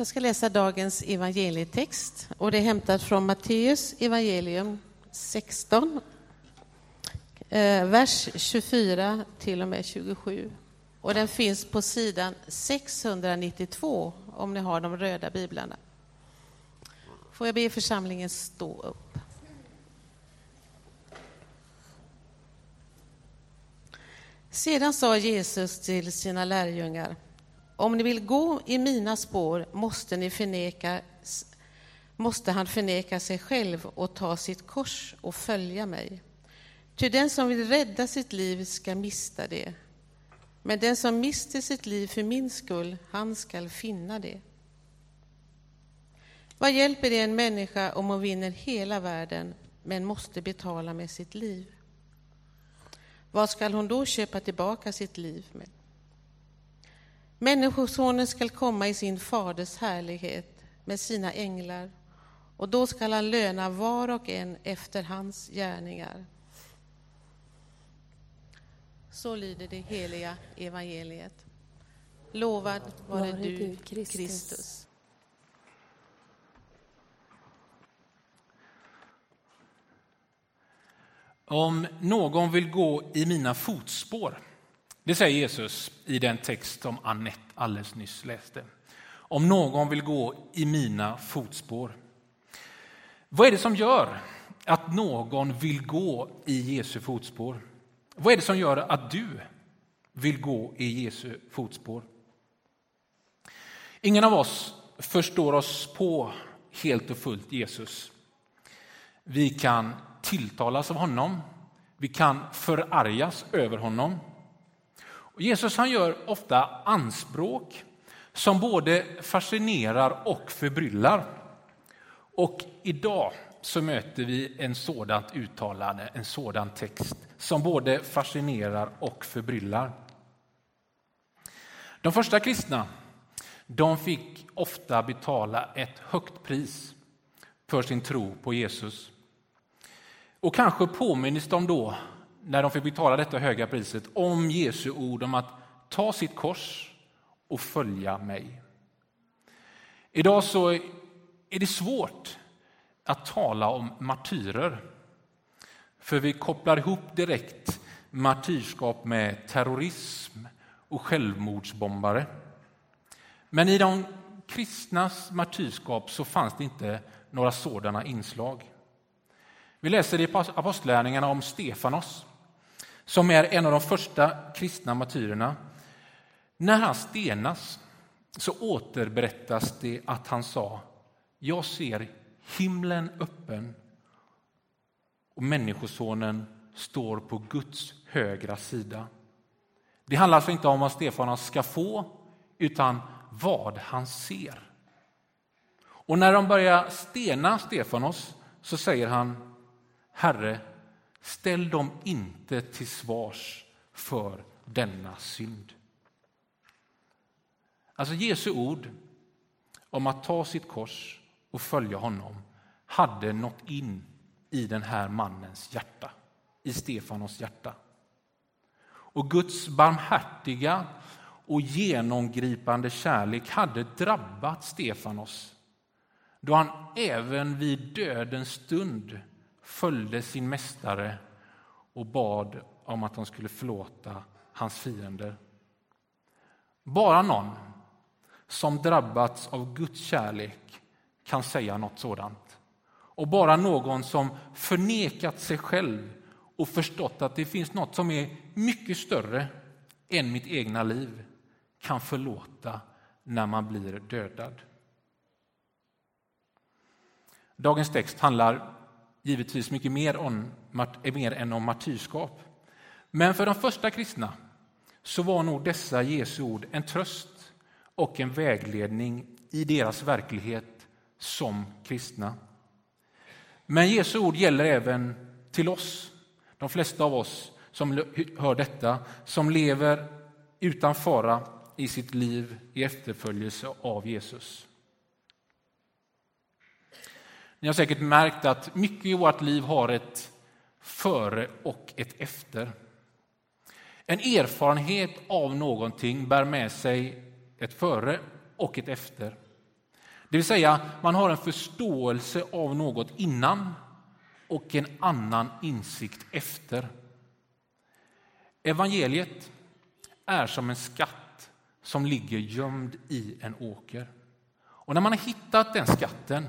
Jag ska läsa dagens evangelietext och det är hämtat från Matteus evangelium 16, eh, vers 24 till och med 27. Och den finns på sidan 692 om ni har de röda biblarna. Får jag be församlingen stå upp. Sedan sa Jesus till sina lärjungar om ni vill gå i mina spår måste, ni förneka, måste han förneka sig själv och ta sitt kors och följa mig. Ty den som vill rädda sitt liv ska mista det. Men den som mister sitt liv för min skull, han skall finna det. Vad hjälper det en människa om hon vinner hela världen men måste betala med sitt liv? Vad skall hon då köpa tillbaka sitt liv med? Människosonen skall komma i sin faders härlighet med sina änglar och då skall han löna var och en efter hans gärningar. Så lyder det heliga evangeliet. Lovad vare du, Kristus. Kristus. Om någon vill gå i mina fotspår det säger Jesus i den text som Annette alldeles nyss läste. Om någon vill gå i mina fotspår. Vad är det som gör att någon vill gå i Jesu fotspår? Vad är det som gör att du vill gå i Jesu fotspår? Ingen av oss förstår oss på helt och fullt Jesus. Vi kan tilltalas av honom, vi kan förargas över honom Jesus han gör ofta anspråk som både fascinerar och förbryllar. Och idag så möter vi en sådant uttalande, en sådan text som både fascinerar och förbryllar. De första kristna de fick ofta betala ett högt pris för sin tro på Jesus. Och kanske påminns de då när de fick betala detta höga priset om Jesu ord om att ta sitt kors och följa mig. Idag så är det svårt att tala om martyrer. För vi kopplar ihop direkt martyrskap med terrorism och självmordsbombare. Men i de kristnas martyrskap så fanns det inte några sådana inslag. Vi läser i Apostlärningarna om Stefanos som är en av de första kristna martyrerna. När han stenas så återberättas det att han sa Jag ser himlen öppen och Människosonen står på Guds högra sida. Det handlar alltså inte om vad Stefanos ska få, utan vad han ser. Och när de börjar stena Stefanos så säger han Herre, Ställ dem inte till svars för denna synd. Alltså Jesu ord om att ta sitt kors och följa honom hade nått in i den här mannens hjärta, i Stefanos hjärta. Och Guds barmhärtiga och genomgripande kärlek hade drabbat Stefanos då han även vid dödens stund följde sin mästare och bad om att de skulle förlåta hans fiender. Bara någon som drabbats av Guds kärlek kan säga något sådant. Och bara någon som förnekat sig själv och förstått att det finns något som är mycket större än mitt egna liv kan förlåta när man blir dödad. Dagens text handlar givetvis mycket mer, om, mer än om martyrskap. Men för de första kristna så var nog dessa Jesu ord en tröst och en vägledning i deras verklighet som kristna. Men Jesu ord gäller även till oss, de flesta av oss som hör detta, som lever utan fara i sitt liv i efterföljelse av Jesus. Ni har säkert märkt att mycket i vårt liv har ett före och ett efter. En erfarenhet av någonting bär med sig ett före och ett efter. Det vill säga, man har en förståelse av något innan och en annan insikt efter. Evangeliet är som en skatt som ligger gömd i en åker. Och när man har hittat den skatten,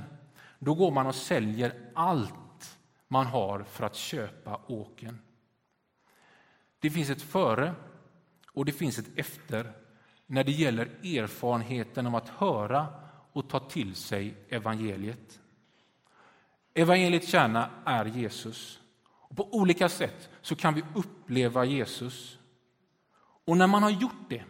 då går man och säljer allt man har för att köpa åken. Det finns ett före och det finns ett efter när det gäller erfarenheten av att höra och ta till sig evangeliet. Evangeliets kärna är Jesus. Och på olika sätt så kan vi uppleva Jesus. Och när man har gjort det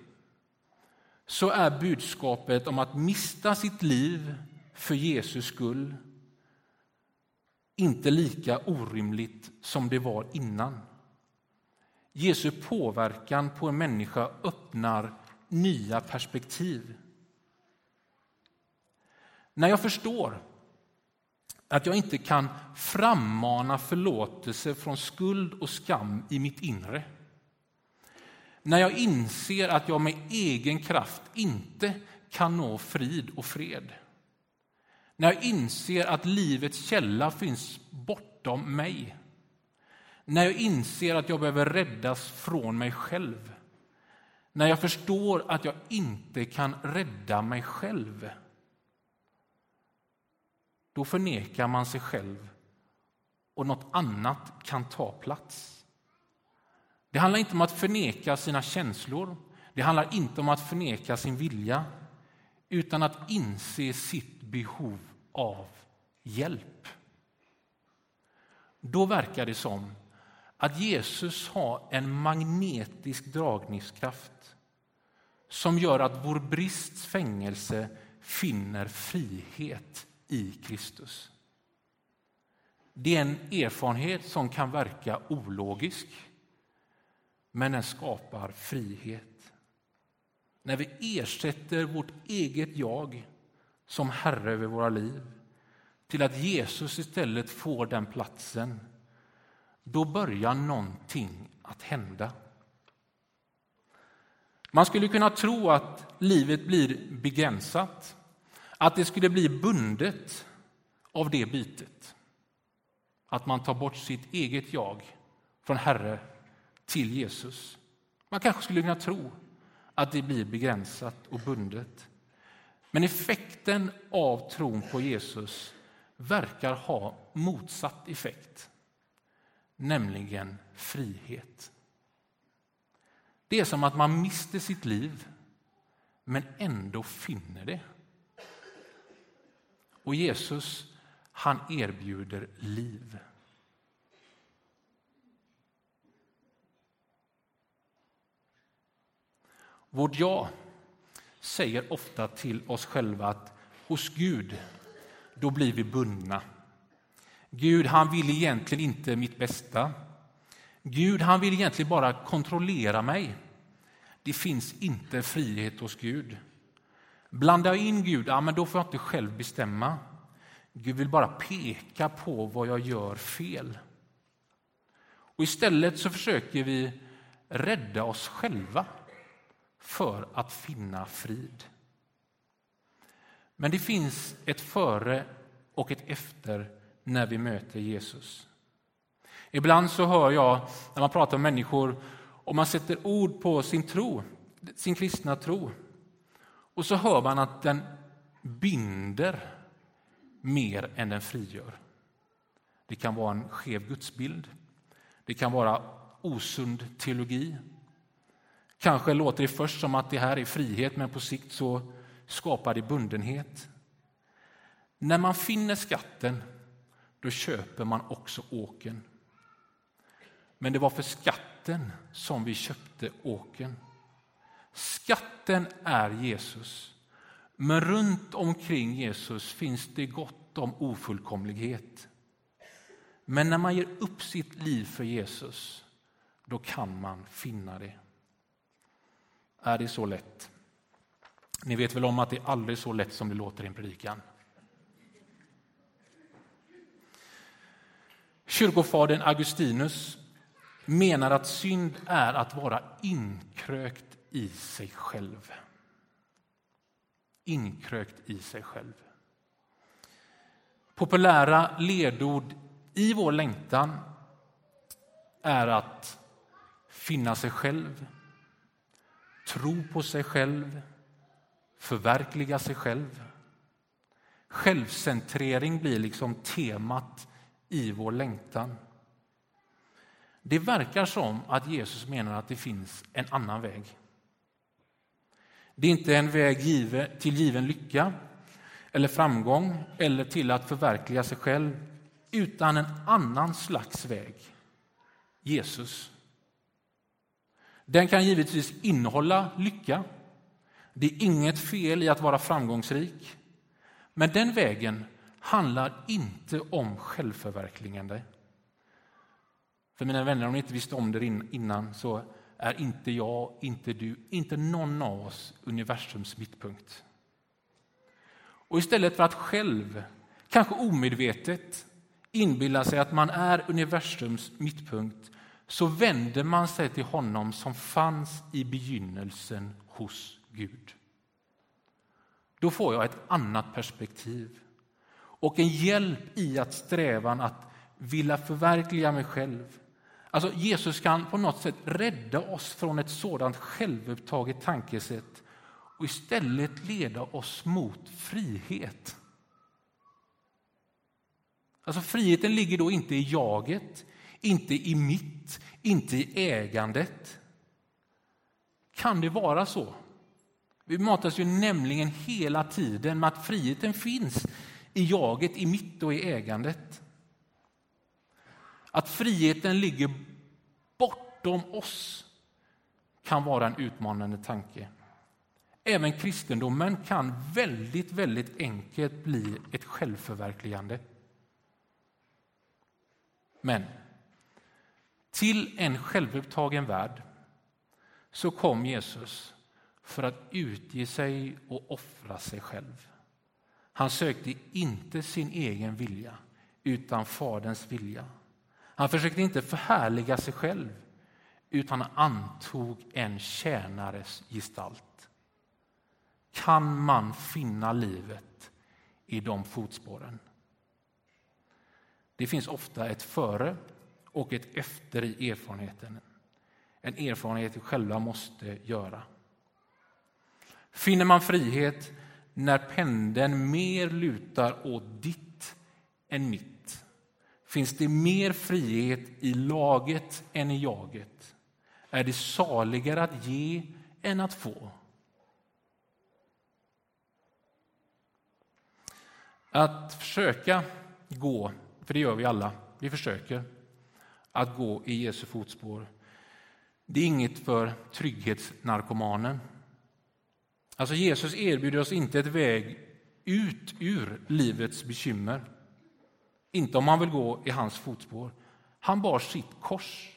så är budskapet om att mista sitt liv för Jesus skull inte lika orimligt som det var innan. Jesu påverkan på en människa öppnar nya perspektiv. När jag förstår att jag inte kan frammana förlåtelse från skuld och skam i mitt inre. När jag inser att jag med egen kraft inte kan nå frid och fred. När jag inser att livets källa finns bortom mig. När jag inser att jag behöver räddas från mig själv. När jag förstår att jag inte kan rädda mig själv då förnekar man sig själv och något annat kan ta plats. Det handlar inte om att förneka sina känslor, det handlar inte om att förneka sin vilja utan att inse sitt behov av hjälp. Då verkar det som att Jesus har en magnetisk dragningskraft som gör att vår brists fängelse finner frihet i Kristus. Det är en erfarenhet som kan verka ologisk, men den skapar frihet. När vi ersätter vårt eget jag som herre över våra liv till att Jesus istället får den platsen, då börjar någonting att hända. Man skulle kunna tro att livet blir begränsat att det skulle bli bundet av det bytet. Att man tar bort sitt eget jag från Herre till Jesus. Man kanske skulle kunna tro att det blir begränsat och bundet. Men effekten av tron på Jesus verkar ha motsatt effekt, nämligen frihet. Det är som att man mister sitt liv, men ändå finner det. Och Jesus, han erbjuder liv. Vårt ja säger ofta till oss själva att hos Gud, då blir vi bundna. Gud, han vill egentligen inte mitt bästa. Gud, han vill egentligen bara kontrollera mig. Det finns inte frihet hos Gud. Blandar jag in Gud, ja, men då får jag inte själv bestämma. Gud vill bara peka på vad jag gör fel. Och istället så försöker vi rädda oss själva för att finna frid. Men det finns ett före och ett efter när vi möter Jesus. Ibland så hör jag när man pratar med människor och man sätter ord på sin tro, sin kristna tro, och så hör man att den binder mer än den frigör. Det kan vara en skev gudsbild. Det kan vara osund teologi. Kanske låter det först som att det här är frihet, men på sikt så skapar det bundenhet. När man finner skatten, då köper man också åken. Men det var för skatten som vi köpte åken. Skatten är Jesus. Men runt omkring Jesus finns det gott om ofullkomlighet. Men när man ger upp sitt liv för Jesus, då kan man finna det. Är det så lätt? Ni vet väl om att det är aldrig så lätt som det låter i en predikan. Kyrkofadern Augustinus menar att synd är att vara inkrökt i sig själv. Inkrökt i sig själv. populära ledord i vår längtan är att finna sig själv, tro på sig själv, förverkliga sig själv. Självcentrering blir liksom temat i vår längtan. Det verkar som att Jesus menar att det finns en annan väg. Det är inte en väg till given lycka eller framgång eller till att förverkliga sig själv utan en annan slags väg. Jesus. Den kan givetvis innehålla lycka. Det är inget fel i att vara framgångsrik. Men den vägen handlar inte om självförverkligande. För mina vänner, om ni inte visste om det innan så är inte jag, inte du, inte någon av oss universums mittpunkt. Och istället för att själv, kanske omedvetet, inbilla sig att man är universums mittpunkt så vänder man sig till honom som fanns i begynnelsen hos Gud. Då får jag ett annat perspektiv och en hjälp i att strävan att vilja förverkliga mig själv. Alltså Jesus kan på något sätt rädda oss från ett sådant självupptaget tankesätt och istället leda oss mot frihet. Alltså friheten ligger då inte i jaget, inte i mitt, inte i ägandet. Kan det vara så? Vi matas ju nämligen hela tiden med att friheten finns i jaget, i mitt och i ägandet. Att friheten ligger bortom oss kan vara en utmanande tanke. Även kristendomen kan väldigt, väldigt enkelt bli ett självförverkligande. Men till en självupptagen värld så kom Jesus för att utge sig och offra sig själv. Han sökte inte sin egen vilja, utan Faderns vilja. Han försökte inte förhärliga sig själv, utan antog en tjänares gestalt. Kan man finna livet i de fotspåren? Det finns ofta ett före och ett efter i erfarenheten. En erfarenhet vi själva måste göra. Finner man frihet när pendeln mer lutar åt ditt än mitt? Finns det mer frihet i laget än i jaget? Är det saligare att ge än att få? Att försöka gå, för det gör vi alla, vi försöker att gå i Jesu fotspår. Det är inget för trygghetsnarkomanen. Alltså Jesus erbjuder oss inte ett väg ut ur livets bekymmer. Inte om man vill gå i hans fotspår. Han bar sitt kors.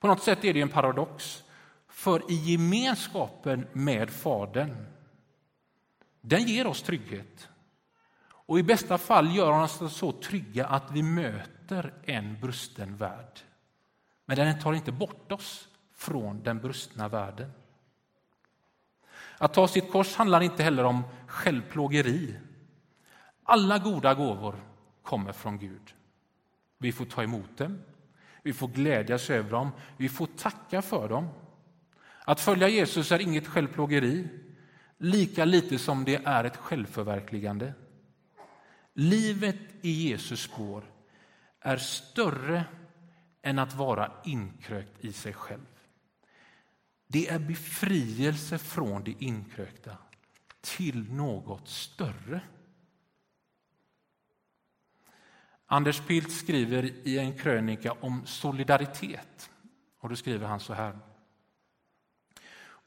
På något sätt är det en paradox, för i gemenskapen med Fadern, den ger oss trygghet. Och i bästa fall gör han oss så trygga att vi möter en brusten värld. Men den tar inte bort oss från den brustna världen. Att ta sitt kors handlar inte heller om självplågeri. Alla goda gåvor kommer från Gud. Vi får ta emot dem, vi får glädjas över dem, vi får tacka för dem. Att följa Jesus är inget självplågeri, lika lite som det är ett självförverkligande. Livet i Jesus spår är större än att vara inkrökt i sig själv. Det är befrielse från det inkrökta till något större. Anders Pilt skriver i en krönika om solidaritet. Och då skriver han så här.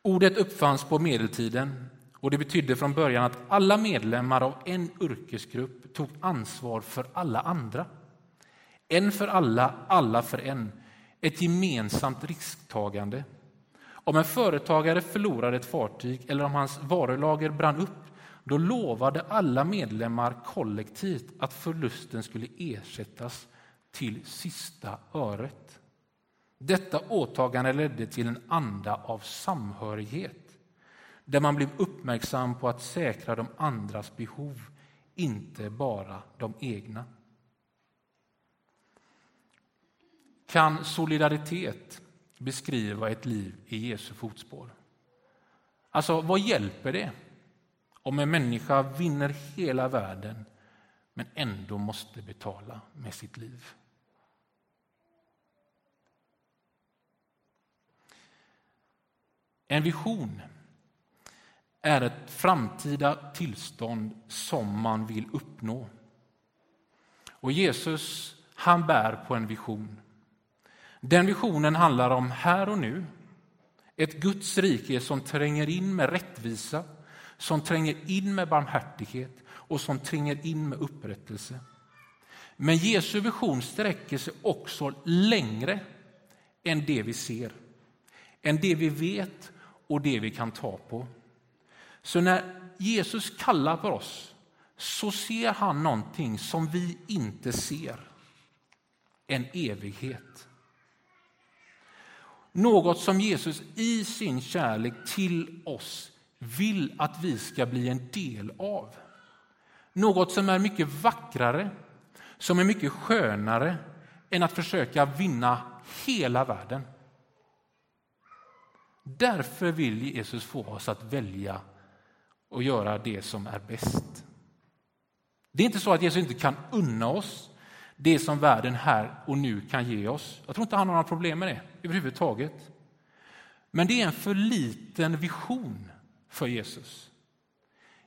Ordet uppfanns på medeltiden och det betydde från början att alla medlemmar av en yrkesgrupp tog ansvar för alla andra. En för alla, alla för en. Ett gemensamt risktagande. Om en företagare förlorade ett fartyg eller om hans varulager brann upp då lovade alla medlemmar kollektivt att förlusten skulle ersättas till sista öret. Detta åtagande ledde till en anda av samhörighet där man blev uppmärksam på att säkra de andras behov inte bara de egna. Kan solidaritet beskriva ett liv i Jesu fotspår? Alltså, vad hjälper det om en människa vinner hela världen men ändå måste betala med sitt liv? En vision är ett framtida tillstånd som man vill uppnå. Och Jesus, han bär på en vision. Den visionen handlar om här och nu. Ett Guds rike som tränger in med rättvisa, som tränger in med barmhärtighet och som tränger in med upprättelse. Men Jesu vision sträcker sig också längre än det vi ser, än det vi vet och det vi kan ta på. Så när Jesus kallar på oss så ser han någonting som vi inte ser. En evighet. Något som Jesus i sin kärlek till oss vill att vi ska bli en del av. Något som är mycket vackrare, som är mycket skönare än att försöka vinna hela världen. Därför vill Jesus få oss att välja och göra det som är bäst. Det är inte så att Jesus inte kan unna oss det som världen här och nu kan ge oss. Jag tror inte han har några problem med det överhuvudtaget. Men det är en för liten vision för Jesus.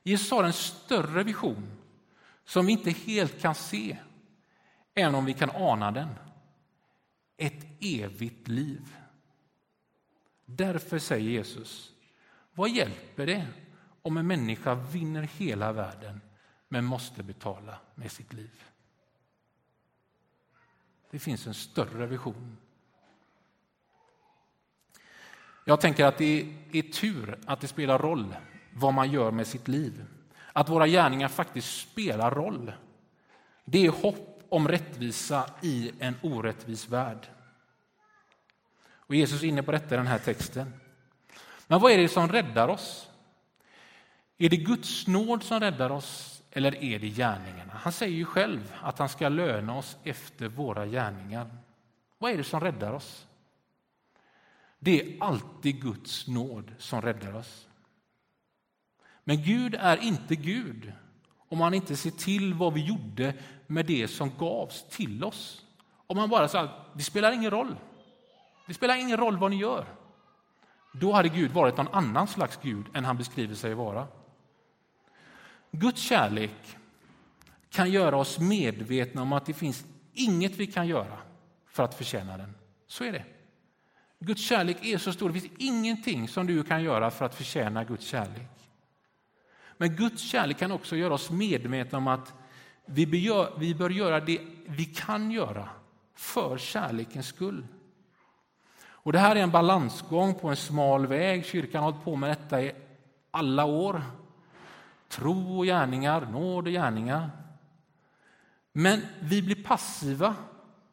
Jesus har en större vision som vi inte helt kan se, även om vi kan ana den. Ett evigt liv. Därför säger Jesus, vad hjälper det om en människa vinner hela världen men måste betala med sitt liv? Det finns en större vision. Jag tänker att det är tur att det spelar roll vad man gör med sitt liv. Att våra gärningar faktiskt spelar roll. Det är hopp om rättvisa i en orättvis värld. Och Jesus är inne på detta i den här texten. Men vad är det som räddar oss? Är det Guds nåd som räddar oss eller är det gärningarna? Han säger ju själv att han ska löna oss efter våra gärningar. Vad är det som räddar oss? Det är alltid Guds nåd som räddar oss. Men Gud är inte Gud om han inte ser till vad vi gjorde med det som gavs till oss. Om han bara sa det spelar ingen roll. Det spelar ingen roll vad ni gör. Då hade Gud varit någon annan slags Gud än han beskriver sig vara. Guds kärlek kan göra oss medvetna om att det finns inget vi kan göra för att förtjäna den. Så är det. Guds kärlek är så stor, det finns ingenting som du kan göra för att förtjäna Guds kärlek. Men Guds kärlek kan också göra oss medvetna om att vi bör, vi bör göra det vi kan göra för kärlekens skull. Och det här är en balansgång på en smal väg. Kyrkan har hållit på med detta i alla år. Tro och gärningar, nåd och gärningar. Men vi blir passiva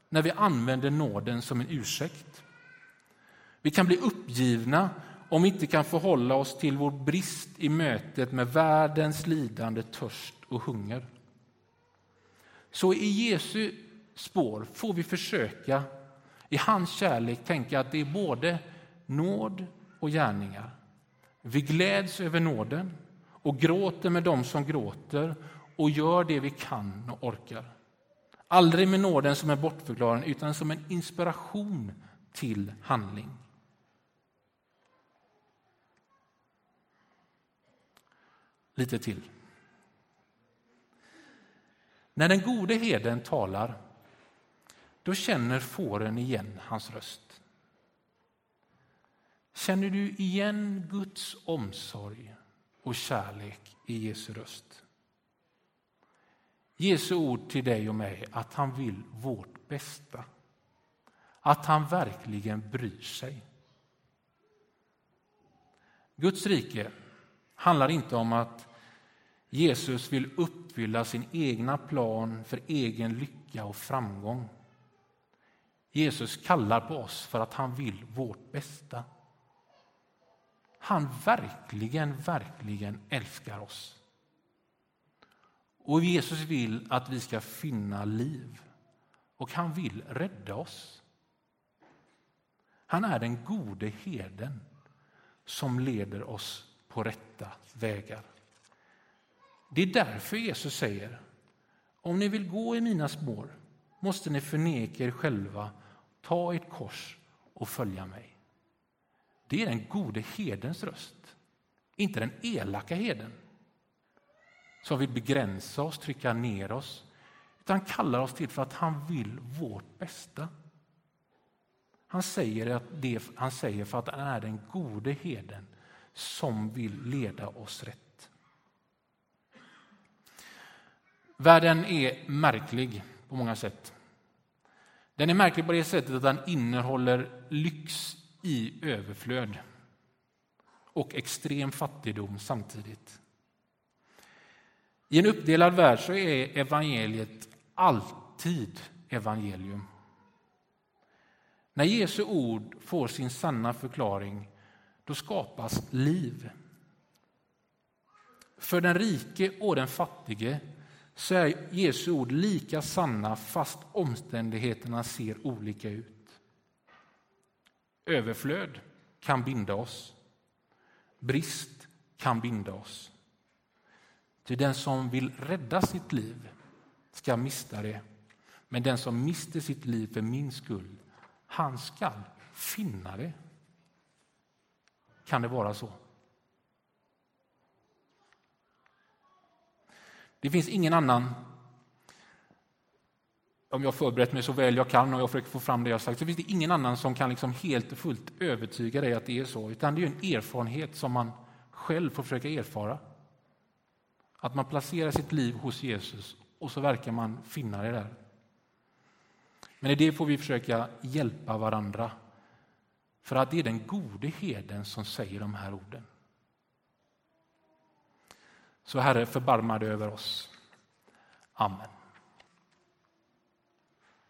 när vi använder nåden som en ursäkt. Vi kan bli uppgivna om vi inte kan förhålla oss till vår brist i mötet med världens lidande, törst och hunger. Så i Jesu spår får vi försöka i hans kärlek tänka att det är både nåd och gärningar. Vi gläds över nåden och gråter med dem som gråter och gör det vi kan och orkar. Aldrig med nåden som en bortförklaring utan som en inspiration till handling. Lite till. När den gode heden talar då känner fåren igen hans röst. Känner du igen Guds omsorg och kärlek i Jesu röst? Jesu ord till dig och mig att han vill vårt bästa. Att han verkligen bryr sig. Guds rike handlar inte om att Jesus vill uppfylla sin egna plan för egen lycka och framgång. Jesus kallar på oss för att han vill vårt bästa. Han verkligen, verkligen älskar oss. Och Jesus vill att vi ska finna liv. Och han vill rädda oss. Han är den gode herden som leder oss på rätta vägar. Det är därför Jesus säger om ni vill gå i mina spår måste ni förneka er själva, ta ert kors och följa mig. Det är den gode herdens röst, inte den elaka herden som vill begränsa oss, trycka ner oss, utan kallar oss till för att han vill vårt bästa. Han säger, att det, han säger för att han är den gode herden som vill leda oss rätt. Världen är märklig på många sätt. Den är märklig på det sättet att den innehåller lyx i överflöd och extrem fattigdom samtidigt. I en uppdelad värld så är evangeliet alltid evangelium. När Jesu ord får sin sanna förklaring, då skapas liv. För den rike och den fattige så är Jesu ord lika sanna fast omständigheterna ser olika ut. Överflöd kan binda oss. Brist kan binda oss. Ty den som vill rädda sitt liv ska mista det. Men den som mister sitt liv för min skull, han ska finna det. Kan det vara så? Det finns ingen annan, om jag förberett mig så väl jag kan och jag försöker få fram det jag sagt, så finns det ingen annan som kan liksom helt och fullt övertyga dig att det är så, utan det är en erfarenhet som man själv får försöka erfara. Att man placerar sitt liv hos Jesus och så verkar man finna det där. Men i det får vi försöka hjälpa varandra. För att det är den gode heden som säger de här orden. Så Herre, förbarma dig över oss. Amen.